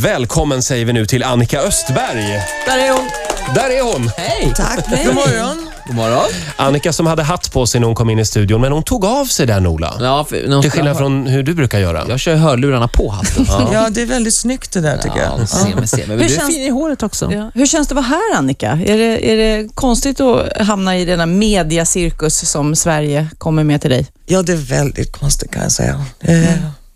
Välkommen säger vi nu till Annika Östberg. Där är hon. Där är hon! Hej! Tack. Hej. God morgon. God morgon. Annika som hade hatt på sig när hon kom in i studion, men hon tog av sig den Ola. Ja, för, någon Till skillnad från hur du brukar göra. Jag kör hörlurarna på hatten. Ja, det är väldigt snyggt det där tycker Ja, jag. se mig, se mig. Men Hur du är känns- fin i håret också. Ja. Hur känns det att vara här, Annika? Är det, är det konstigt att hamna i denna mediacirkus som Sverige kommer med till dig? Ja, det är väldigt konstigt kan jag säga. Eh,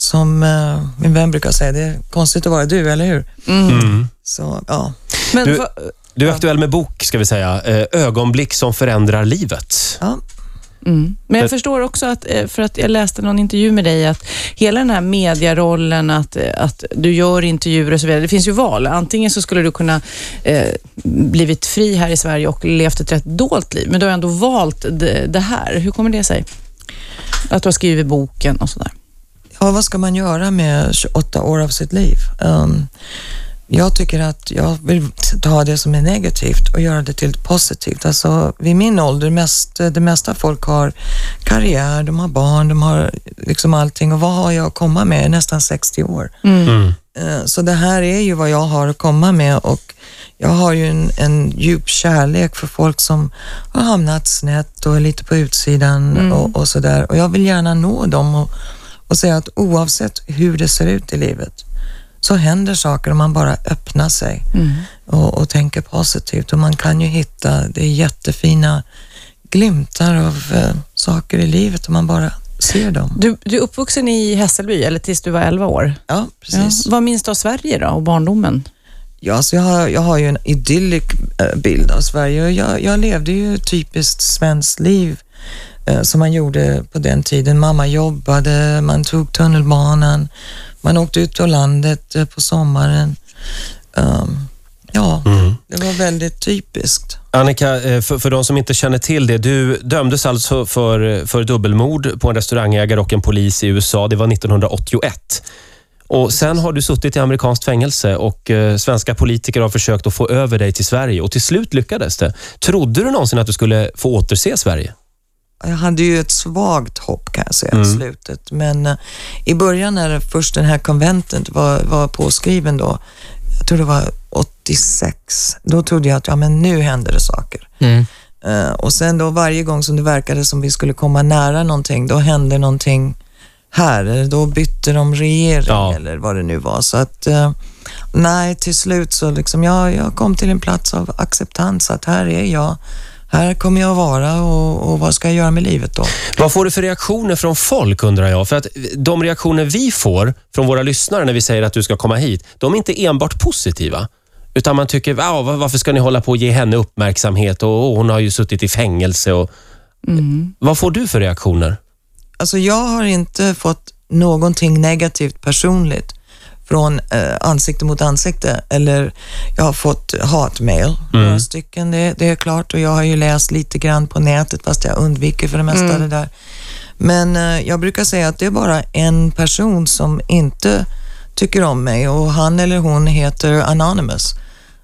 Som eh, min vän brukar säga, det är konstigt att vara du, eller hur? Mm. Så, ja. Men Du- Du är aktuell med bok, ska vi säga. Eh, Ögonblick som förändrar livet. ja. mm. Men jag förstår också att, eh, för att jag läste någon intervju med dig, att hela den här mediarollen, att, eh, att du gör intervjuer och så vidare. Det finns ju val. Antingen så skulle du kunna eh, blivit fri här i Sverige och levt ett rätt dolt liv, men du har ändå valt det, det här. Hur kommer det sig? Att du har skrivit boken och sådär. Ja, vad ska man göra med 28 år av sitt liv? Um, jag tycker att jag vill ta det som är negativt och göra det till positivt. Alltså vid min ålder, mest, det mesta folk har karriär, de har barn, de har liksom allting och vad har jag att komma med? Nästan 60 år. Mm. Eh, Så det här är ju vad jag har att komma med och jag har ju en, en djup kärlek för folk som har hamnat snett och är lite på utsidan och, och sådär. Och jag vill gärna nå dem och, och säga att oavsett hur det ser ut i livet så händer saker om man bara öppnar sig och, och tänker positivt. Och man kan ju hitta, det jättefina glimtar av eh, saker i livet om man bara ser dem. Du, du är uppvuxen i Hässelby, eller tills du var 11 år? Ja, precis. Ja. Vad minns du av Sverige då och barndomen? Ja, så jag, har, jag har ju en idyllisk eh, bild av Sverige jag, jag levde ju typiskt svenskt liv som man gjorde på den tiden. Mamma jobbade, man tog tunnelbanan, man åkte ut på landet eh, på sommaren. Um, ja, Mm. det var väldigt typiskt. Annika, eh, för, för de som inte känner till det. Du dömdes alltså för, för dubbelmord på en restaurangägare och en polis i USA. Det var 1981. Och Sen har du suttit i amerikanskt fängelse och eh, svenska politiker har försökt att få över dig till Sverige och till slut lyckades det. Trodde du någonsin att du skulle få återse Sverige? Jag hade ju ett svagt hopp kan jag säga i Mm. slutet. Men eh, i början när först den här konventet var, var påskriven då, jag tror det var 86, då trodde jag att ja, men nu händer det saker. Mm. Eh, och sen då varje gång som det verkade som vi skulle komma nära någonting, då hände någonting här. Eller Då bytte de regering Ja. eller vad det nu var. Så att eh, nej, till slut så liksom jag, jag kom till en plats av acceptans att här är jag. Här kommer jag vara och, och vad ska jag göra med livet då? Vad får du för reaktioner från folk undrar jag? För att de reaktioner vi får från våra lyssnare när vi säger att du ska komma hit, de är inte enbart positiva. Utan man tycker, "Ah, va- varför ska ni hålla på och ge henne uppmärksamhet och, och hon har ju suttit i fängelse. Och, Vad får du för reaktioner? Alltså jag har inte fått någonting negativt personligt från eh, ansikte mot ansikte eller jag har fått hatmail, några stycken, det, det är klart. Och jag har ju läst lite grann på nätet fast jag undviker för det mesta det där. Men eh, jag brukar säga att det är bara en person som inte tycker om mig och han eller hon heter Anonymous.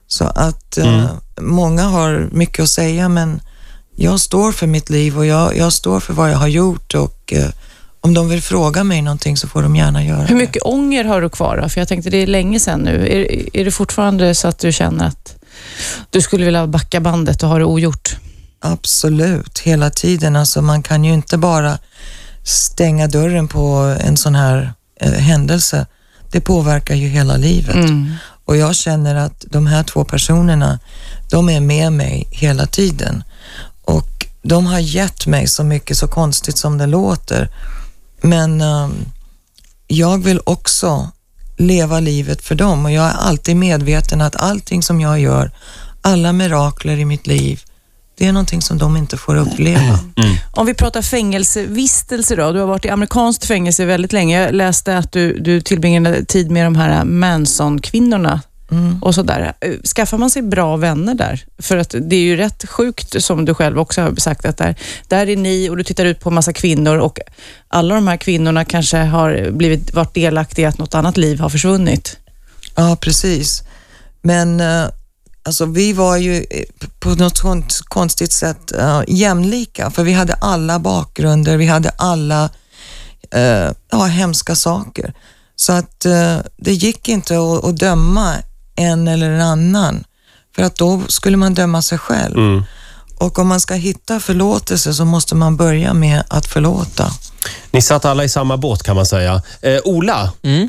Så att eh, många har mycket att säga men jag står för mitt liv och jag, jag står för vad jag har gjort och eh, om de vill fråga mig någonting så får de gärna göra Hur mycket ånger har du kvar då? För jag tänkte det är länge sedan nu. Är, är det fortfarande så att du känner att du skulle vilja backa bandet och ha det ogjort? det. Absolut, hela tiden. Alltså man kan ju inte bara stänga dörren på en sån här eh, händelse. Det påverkar ju hela livet. Mm. Och jag känner att de här två personerna, de är med mig hela tiden. Och de har gett mig så mycket, så konstigt som det låter. Men ehm, jag vill också leva livet för dem och jag är alltid medveten att allting som jag gör, alla mirakler i mitt liv, det är någonting som de inte får uppleva. Om vi pratar fängelsevistelse då. Du har varit i amerikanskt fängelse väldigt länge. Jag läste att du, du tillbringade tid med de här Manson-kvinnorna Mm. och sådär. Skaffar man sig bra vänner där? För att det är ju rätt sjukt, som du själv också har sagt, att där, där är ni och du tittar ut på massa kvinnor och alla de här kvinnorna kanske har blivit, varit delaktiga i att något annat liv har försvunnit. Ja, precis. Men eh, alltså, vi var ju eh, på något sånt konstigt sätt eh, jämlika, för vi hade alla bakgrunder, vi hade alla eh, ja, hemska saker. Så att eh, det gick inte att, att döma en eller en annan, för att då skulle man döma sig själv. Mm. Och om man ska hitta förlåtelse så måste man börja med att förlåta. Ni satt alla i samma båt kan man säga. Eh, Ola, Mm.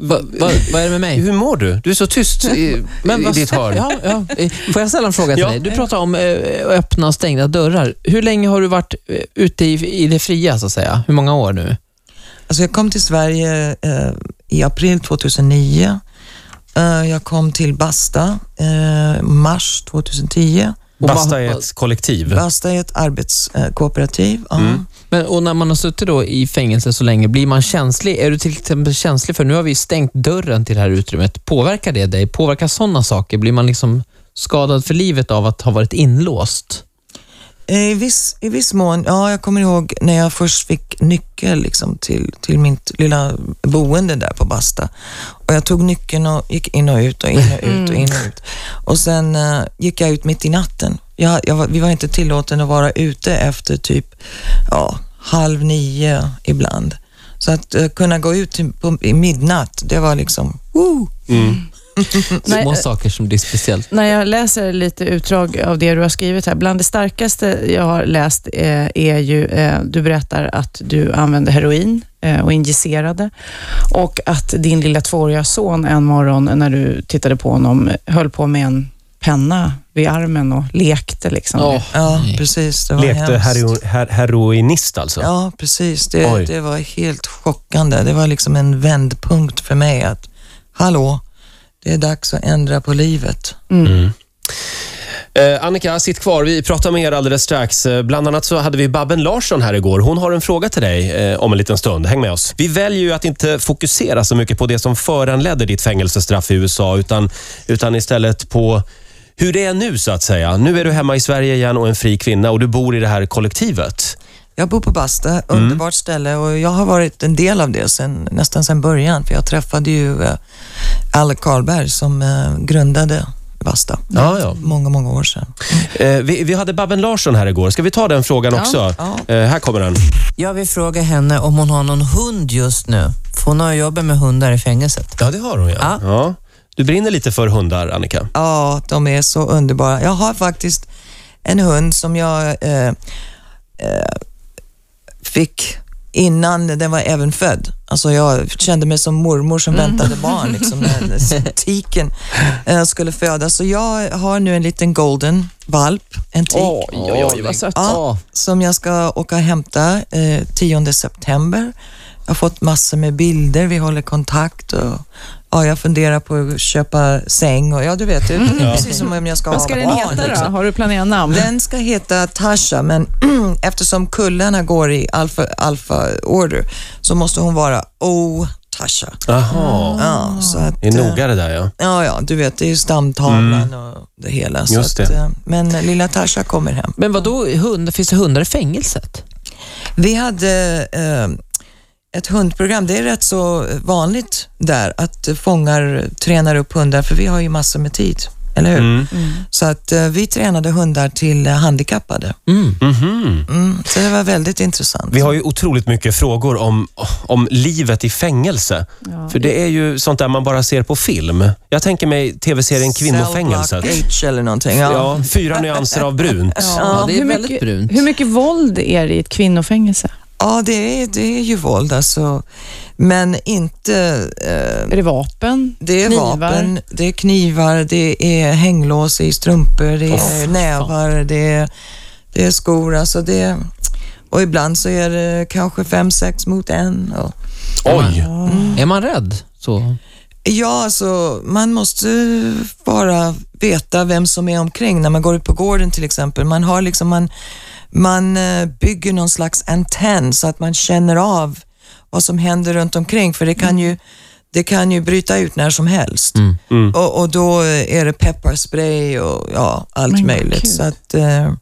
Va, va, vad är det med mig? hur mår du? Du är så tyst i, i vad- ditt hörn. Ja, ja. Får jag ställa en fråga till Ja. dig? Du pratar om eh, öppna och stängda dörrar. Hur länge har du varit eh, ute i, i det fria, så att säga? Hur många år nu? Alltså jag kom till Sverige eh, i april 2009. Eh, jag kom till Basta eh, mars 2010. Och Basta är ett kollektiv. Basta är ett arbetskooperativ. ja. Mm. Men, och när man har suttit då i fängelse så länge, blir man känslig? Är du till exempel känslig för, nu har vi stängt dörren till det här utrymmet. Påverkar det dig? Påverkar sådana saker? Blir man liksom skadad för livet av att ha varit inlåst? Eh, I viss, I viss mån, ja jag kommer ihåg när jag först fick nyckel liksom, till, till mitt lilla boende där på Basta. Och jag tog nyckeln och gick in och ut och in och ut och in och ut. Och sen uh, gick jag ut mitt i natten. Jag, jag, vi var inte tillåten att vara ute efter typ ja, halv nio ibland. Så att uh, kunna gå ut till, på, i midnatt, det var liksom, woo! Mm. Små eh, saker som blir speciellt. När jag läser lite utdrag av det du har skrivit här, bland det starkaste jag har läst eh, är ju, eh, du berättar att du använde heroin och injicerade och att din lilla tvååriga son en morgon när du tittade på honom höll på med en penna vid armen och lekte. Liksom. Åh, Ja, precis. Det var Lekte hero, her, heroinist alltså? Ja, precis. Oj. Det, det var helt chockande. Det var liksom en vändpunkt för mig att, hallå, det är dags att ändra på livet. Mm. Eh, Annika, sitt kvar. Vi pratar med er alldeles strax. Eh, Bland annat så hade vi Babben Larsson här igår. Hon har en fråga till dig eh, om en liten stund. Häng med oss. Vi väljer ju att inte fokusera så mycket på det som föranledde ditt fängelsestraff i USA, utan, utan istället på hur det är nu så att säga. Nu är du hemma i Sverige igen och en fri kvinna och du bor i det här kollektivet. Jag bor på Basta, underbart ställe och jag har varit en del av det sen, nästan sedan början. För jag träffade ju eh, Alle Karlberg som eh, grundade Basta. Ja, ja. Många, många år sedan. Eh, vi, vi hade Babben Larsson här igår. Ska vi ta den frågan Ja. också? Ja. Eh, här kommer den. Jag vill fråga henne om hon har någon hund just nu. För hon har jobbat med hundar i fängelset. Ja, det har hon ja. Ja. ja. Du brinner lite för hundar, Annika. Ja, de är så underbara. Jag har faktiskt en hund som jag eh, eh, fick innan den var även född. Alltså jag kände mig som mormor som väntade barn liksom, när tiken eh, skulle födas. Så jag har nu en liten golden valp, en tik. Oj, oj, oj, vad sött. Ja, som jag ska åka och hämta eh, 10 september. Jag har fått massor med bilder, vi håller kontakt och ja, jag funderar på att köpa säng och ja, du vet, det är precis som om jag ska Vad ha ska den barn. heta då? liksom. Har du planerat namn? Den ska heta Tasha, men eftersom kullarna går i alfa, alfa order så måste hon vara O Tasha. Jaha. Ja, så att, Det är eh, noga det där ja. Ja, ja, du vet, det är ju stamtavlan och det hela. Så Just att, det. eh, men lilla Tasha kommer hem. Men vad då hund, finns det hundar i fängelset? Vi hade eh, ett hundprogram. Det är rätt så vanligt där att fångar tränar upp hundar, för vi har ju massor med tid, eller hur? Mm. Så att eh, vi tränade hundar till eh, handikappade. Mm. Mhm. Mm, så det var väldigt intressant. Vi har ju otroligt mycket frågor om, om livet i fängelse. Ja. För det är ju sånt där man bara ser på film. Jag tänker mig tv-serien Kvinnofängelset. H eller någonting. Ja. Ja. fyra nyanser av brunt. Ja, det är hur väldigt mycket, brunt. Hur mycket våld är det i ett kvinnofängelse? Ja, det är, det är ju våld alltså. Men inte... Eh, Är det vapen? det är Knivar? vapen, det är knivar, det är hänglås i strumpor, det är fan. nävar, det är, det är skor. Alltså det, och ibland så är det kanske fem, sex mot en. Och, Oj! Är man rädd? Så. ja, alltså man måste bara veta vem som är omkring när man går ut på gården till exempel. Man har liksom, man, man eh, bygger någon slags antenn så att man känner av vad som händer runt omkring för det kan ju, det kan ju bryta ut när som helst. Mm. Och, och då är det pepparspray och ja, allt Men möjligt. Så att, eh,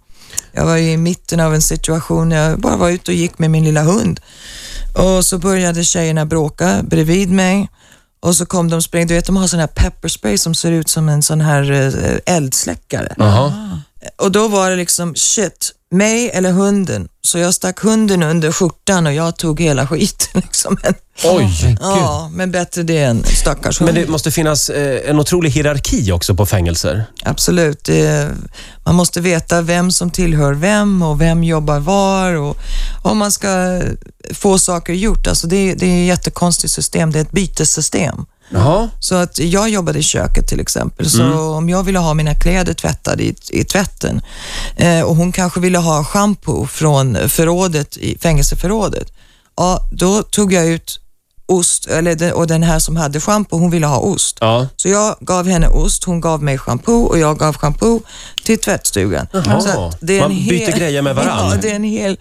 jag var ju i mitten av en situation, jag bara var ute och gick med min lilla hund. Och så började tjejerna bråka bredvid mig. Och så kom de spring, du vet de har sån här pepparspray som ser ut som en sån här eh, eldsläckare. Jaha. Och då var det liksom, shit, mig eller hunden. Så jag stack hunden under skjortan och jag tog hela skiten. Liksom. Men, Oj! ja, men bättre det än stackars hund. Men det måste finnas eh, en otrolig hierarki också på fängelser. Absolut. Det, man måste veta vem som tillhör vem och vem jobbar var och om man ska få saker gjort. Alltså det, det är ett jättekonstigt system. Det är ett bytessystem. Jaha. Så att jag jobbade i köket till exempel, så om jag ville ha mina kläder tvättade i, i tvätten eh, och hon kanske ville ha shampoo från förrådet, i fängelseförrådet, ja, då tog jag ut ost, eller den, och den här som hade shampoo, hon ville ha ost. Ja. Så jag gav henne ost, hon gav mig shampoo och jag gav shampoo till tvättstugan. Jaha. Så att Man byter grejer med varann. Ja, det är en hel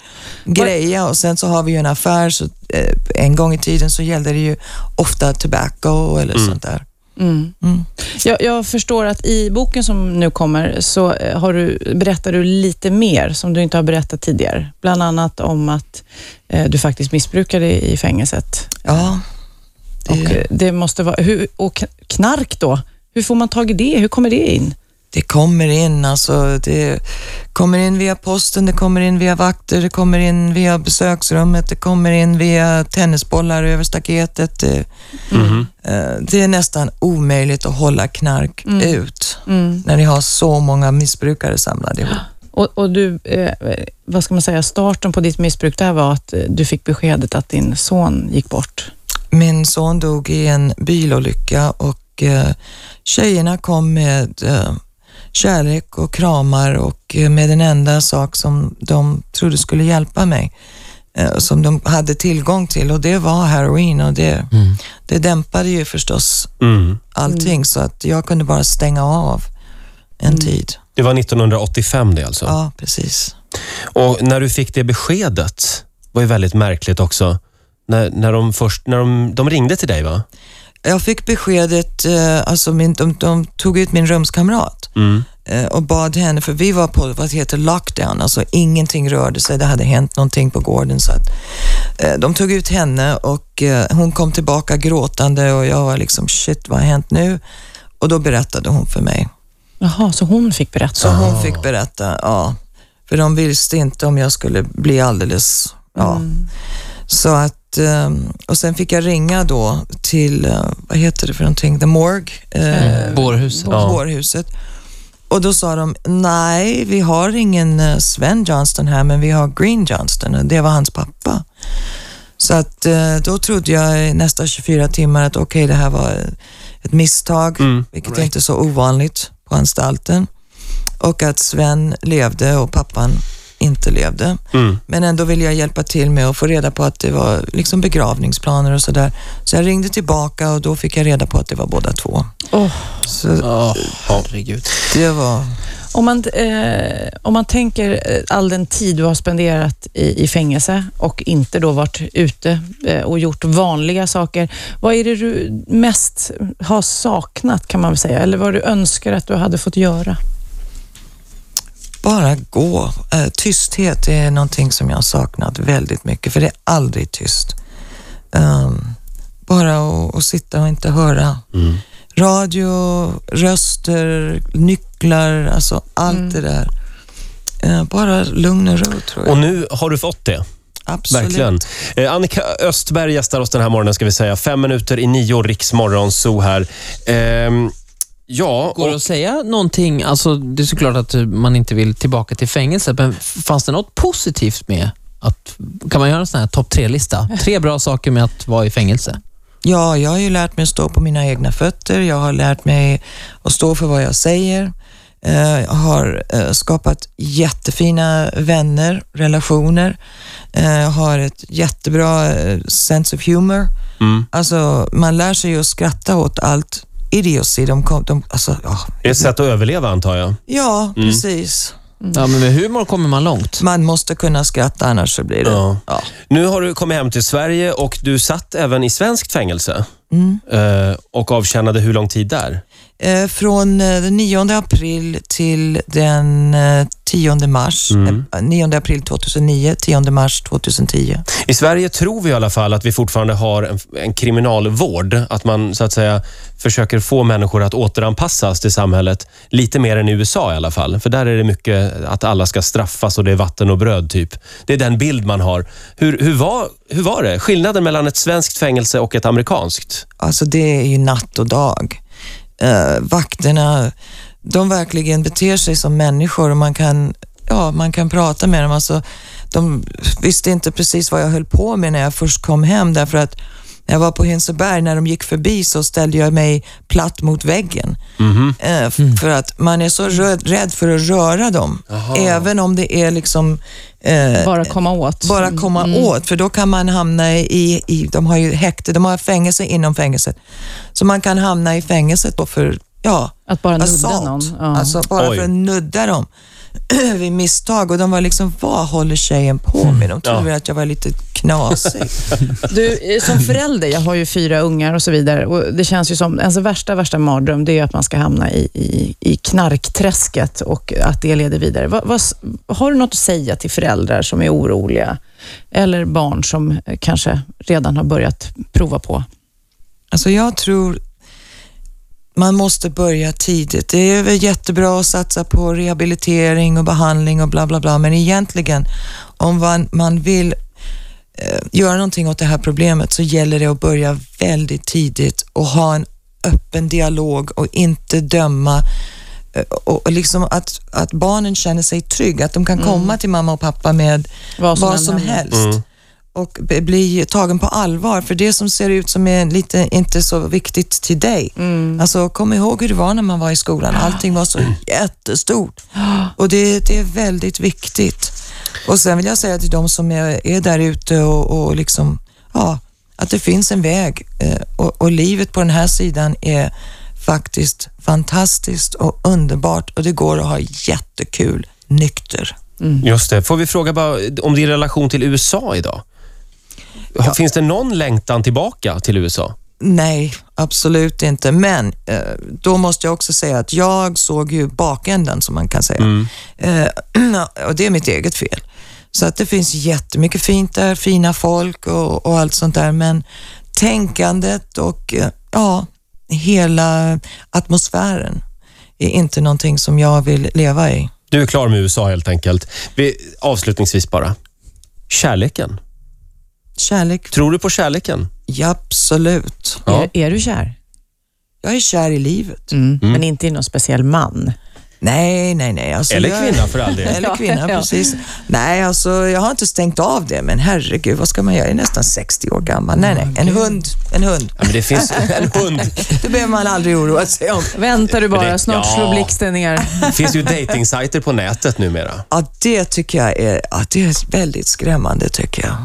grej och sen så har vi ju en affär, så eh, en gång i tiden så gällde det ju ofta tobacco eller sånt där. Mm. Mm. Jag, jag förstår att i boken som nu kommer så eh, har du, berättar du lite mer som du inte har berättat tidigare. Bland annat om att eh, du faktiskt missbrukade i fängelset. Ja, det, Och, det måste vara, hur, och knark då? Hur får man tag i det? Hur kommer det in? Det kommer in, alltså det kommer in via posten, det kommer in via vakter, det kommer in via besöksrummet, det kommer in via tennisbollar över staketet. Det, eh, det är nästan omöjligt att hålla knark ut Mm. när ni har så många missbrukare samlade ihop. Och, och du, eh, vad ska man säga, starten på ditt missbruk där var att eh, du fick beskedet att din son gick bort. Min son dog i en bilolycka och eh, tjejerna kom med eh, kärlek och kramar och eh, med den enda sak som de trodde skulle hjälpa mig, eh, som de hade tillgång till och det var heroin och det, det dämpade ju förstås Mm. allting så att jag kunde bara stänga av en tid. Det var 1985 det alltså. Ja, precis. Och när du fick det beskedet var ju väldigt märkligt också. När, när de först, när de, de ringde till dig va? Jag fick beskedet, eh, alltså min, de, de tog ut min rumskamrat Mm. eh, och bad henne, för vi var på vad heter lockdown, alltså ingenting rörde sig, det hade hänt någonting på gården. Så att, eh, de tog ut henne och eh, hon kom tillbaka gråtande och jag var liksom shit, vad har hänt nu? Och då berättade hon för mig. Jaha, så hon fick berätta? Så hon fick berätta, ja. För de visste inte om jag skulle bli alldeles, ja. Så att, eh, och sen fick jag ringa då till, vad heter det för någonting, The Morgue. eh, Bårhuset. Ja. bårhuset. Och då sa de, nej, vi har ingen eh, Sven Johnston här, men vi har Green Johnston och det var hans pappa. Så att eh, då trodde jag nästa 24 timmar att okej, det här var ett misstag, Mm. vilket är inte så ovanligt på anstalten. Och att Sven levde och pappan inte levde. Mm. Men ändå ville jag hjälpa till med att få reda på att det var liksom begravningsplaner och sådär. Så jag ringde tillbaka och då fick jag reda på att det var båda två. Åh. Så Åh, herregud. det var... Om man, eh, om man tänker eh, all den tid du har spenderat i, i fängelse och inte då varit ute eh, och gjort vanliga saker. Vad är det du mest har saknat kan man väl säga? Eller vad du önskar att du hade fått göra? Bara gå. Eh, tysthet är någonting som jag har saknat väldigt mycket, för det är aldrig tyst. Ehm, bara att sitta och inte höra. Mm. Radio, röster, nycklar, alltså allt det där. Eh, bara lugn och ro tror jag. Och nu har du fått det. Absolut. Verkligen. Eh, Annika Östberg gästar oss den här morgonen, ska vi säga. Fem minuter i nio, Riksmorgon, så här. Ehm, ja, Går det och, att säga någonting? Alltså, det är såklart att man inte vill tillbaka till fängelset, men fanns det något positivt med att... Kan man göra en sån här topp tre-lista? Tre bra saker med att vara i fängelse. Ja, jag har ju lärt mig att stå på mina egna fötter. Jag har lärt mig att stå för vad jag säger. Eh, Jag har eh, skapat jättefina vänner, relationer. Eh, Jag har ett jättebra sense of humor. mm. Alltså, man lär sig ju att skratta åt allt idiocy. De kom, de, alltså, ja, det är ett sätt att överleva, antar jag. ja, precis. Ja, men med humor kommer man långt. Man måste kunna skratta annars så blir det... Ja. Ja. Nu har du kommit hem till Sverige och du satt även i svenskt fängelse. Mm. eh, och avtjänade hur lång tid där? Eh, från eh, den 9 april till den eh, 10 mars. Mm. Eh, 9 april 2009, 10 mars 2010. I Sverige tror vi i alla fall att vi fortfarande har en, en kriminalvård. Att man så att säga försöker få människor att återanpassas till samhället. Lite mer än i USA i alla fall. För där är det mycket att alla ska straffas och det är vatten och bröd typ. Det är den bild man har. Hur, hur, var, hur var det? Skillnaden mellan ett svenskt fängelse och ett amerikanskt? Alltså det är ju natt och dag. Eh, vakterna, de verkligen beter sig som människor och man kan, ja, man kan prata med dem. Alltså, de visste inte precis vad jag höll på med när jag först kom hem därför att när jag var på Hinseberg, när de gick förbi så ställde jag mig platt mot väggen. Eh, f- För att man är så rädd för att röra dem. Även om det är liksom eh, Bara komma åt. bara komma åt, för då kan man hamna i, i, de har ju häkte, de har fängelse inom fängelset. Så man kan hamna i fängelset då för, ja, Att bara nudda assault. någon. Ja. Alltså bara Oj. för att nudda dem vid misstag. Och de var liksom, vad håller tjejen på med? De trodde Ja. att jag var lite knasig. Du, eh, som förälder, jag har ju fyra ungar och så vidare. Och det känns ju som, alltså värsta, värsta mardröm, det är att man ska hamna i, i, i knarkträsket och att det leder vidare. Vad, vad, har du något att säga till föräldrar som är oroliga? Eller barn som eh, kanske redan har börjat prova på? Alltså jag tror man måste börja tidigt. Det är väl jättebra att satsa på rehabilitering och behandling och bla bla bla, men egentligen om man, man vill eh, göra någonting åt det här problemet så gäller det att börja väldigt tidigt och ha en öppen dialog och inte döma eh, och och liksom att, att barnen känner sig trygga, att de kan komma till mamma och pappa med Vad som vad som helst och bli tagen på allvar. För det som ser ut som är lite inte så viktigt till dig. Alltså kom ihåg hur det var när man var i skolan. Allting var så jättestort. Och det, det är väldigt viktigt. Och sen vill jag säga till de som är, är där ute och, och liksom, ja, att det finns en väg. Eh, Och, och livet på den här sidan är faktiskt fantastiskt och underbart och det går att ha jättekul nykter. Just det. Får vi fråga bara om din relation till USA idag? Finns det någon längtan tillbaka till USA? Nej, absolut inte. Men eh, då måste jag också säga att jag såg ju bakändan som man kan säga. Eh, och det är mitt eget fel. Så att det finns jättemycket fint där, fina folk och, och allt sånt där. Men tänkandet och eh, ja, hela atmosfären är inte någonting som jag vill leva i. Du är klar med USA helt enkelt. Vi, avslutningsvis bara. Kärleken. Kärlek, Tror du på kärleken? ja, absolut. Ja. Är, är du kär? Jag är kär i livet. Mm. Men inte i någon speciell man? Nej, nej, nej. Alltså, Eller jag- kvinna för all del. Eller kvinna, Ja. precis. Nej, alltså jag har inte stängt av det, men herregud, vad ska man göra? Jag är nästan 60 år gammal. Nej, nej, en hund, en hund. Ja, men det finns en hund. Det behöver man aldrig oroa sig om. Väntar du bara, det- snart ja. slår blixten ner. Det finns ju datingsajter på nätet numera. Ja, det tycker jag är, ja, det är väldigt skrämmande, tycker jag.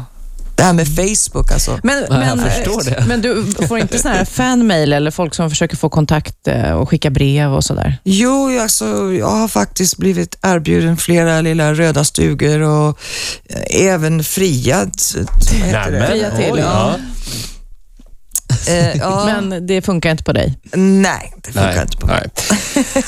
Det här med Facebook, alltså. Men, Ja, jag men, förstår det. men du får inte sån här fanmail eller folk som försöker få kontakt eh, och skicka brev och sådär? Jo, alltså, jag har faktiskt blivit erbjuden flera lilla röda stugor och eh, även friad. Fria till, oj, ja. Eh, ja, Men det funkar inte på dig? nej, det funkar Nej, inte på mig. nej.